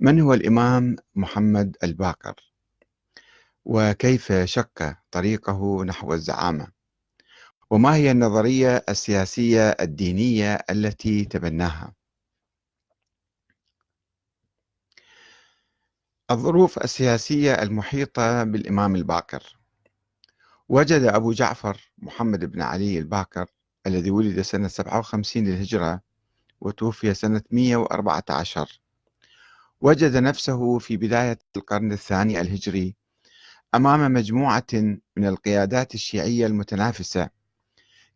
من هو الإمام محمد الباقر؟ وكيف شق طريقه نحو الزعامة؟ وما هي النظرية السياسية الدينية التي تبناها؟ الظروف السياسية المحيطة بالإمام الباقر وجد أبو جعفر محمد بن علي الباقر الذي ولد سنة 57 للهجرة وتوفي سنة 114 وجد نفسه في بداية القرن الثاني الهجري أمام مجموعة من القيادات الشيعية المتنافسة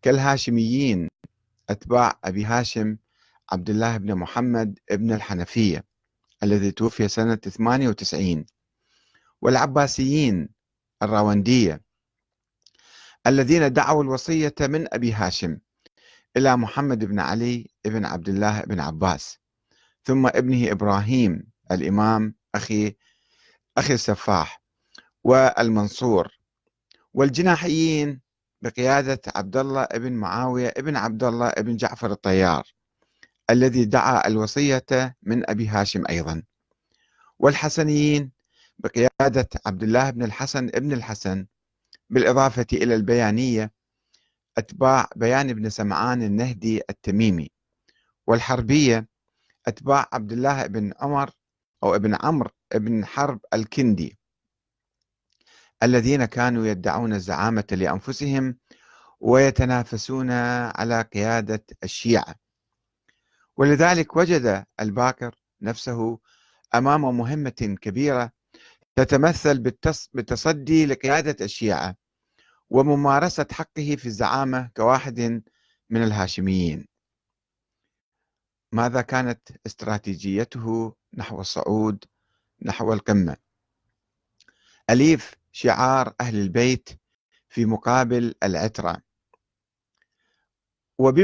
كالهاشميين أتباع أبي هاشم عبد الله بن محمد بن الحنفية الذي توفي سنة 98 والعباسيين الراوندية الذين دعوا الوصية من أبي هاشم إلى محمد بن علي بن عبد الله بن عباس ثم ابنه إبراهيم الإمام أخي أخي السفاح والمنصور والجناحيين بقيادة عبد الله بن معاوية بن عبد الله بن جعفر الطيار الذي دعا الوصية من أبي هاشم أيضا. والحسنيين بقيادة عبد الله بن الحسن بن الحسن بالإضافة إلى البيانية أتباع بيان بن سمعان النهدي التميمي والحربية أتباع عبد الله بن عمر أو ابن عمرو بن حرب الكندي الذين كانوا يدعون الزعامة لأنفسهم ويتنافسون على قيادة الشيعة. ولذلك وجد الباكر نفسه أمام مهمة كبيرة تتمثل بالتصدي لقيادة الشيعة وممارسة حقه في الزعامة كواحد من الهاشميين. ماذا كانت استراتيجيته نحو الصعود نحو القمة؟ أليف شعار أهل البيت في مقابل العترة. وبما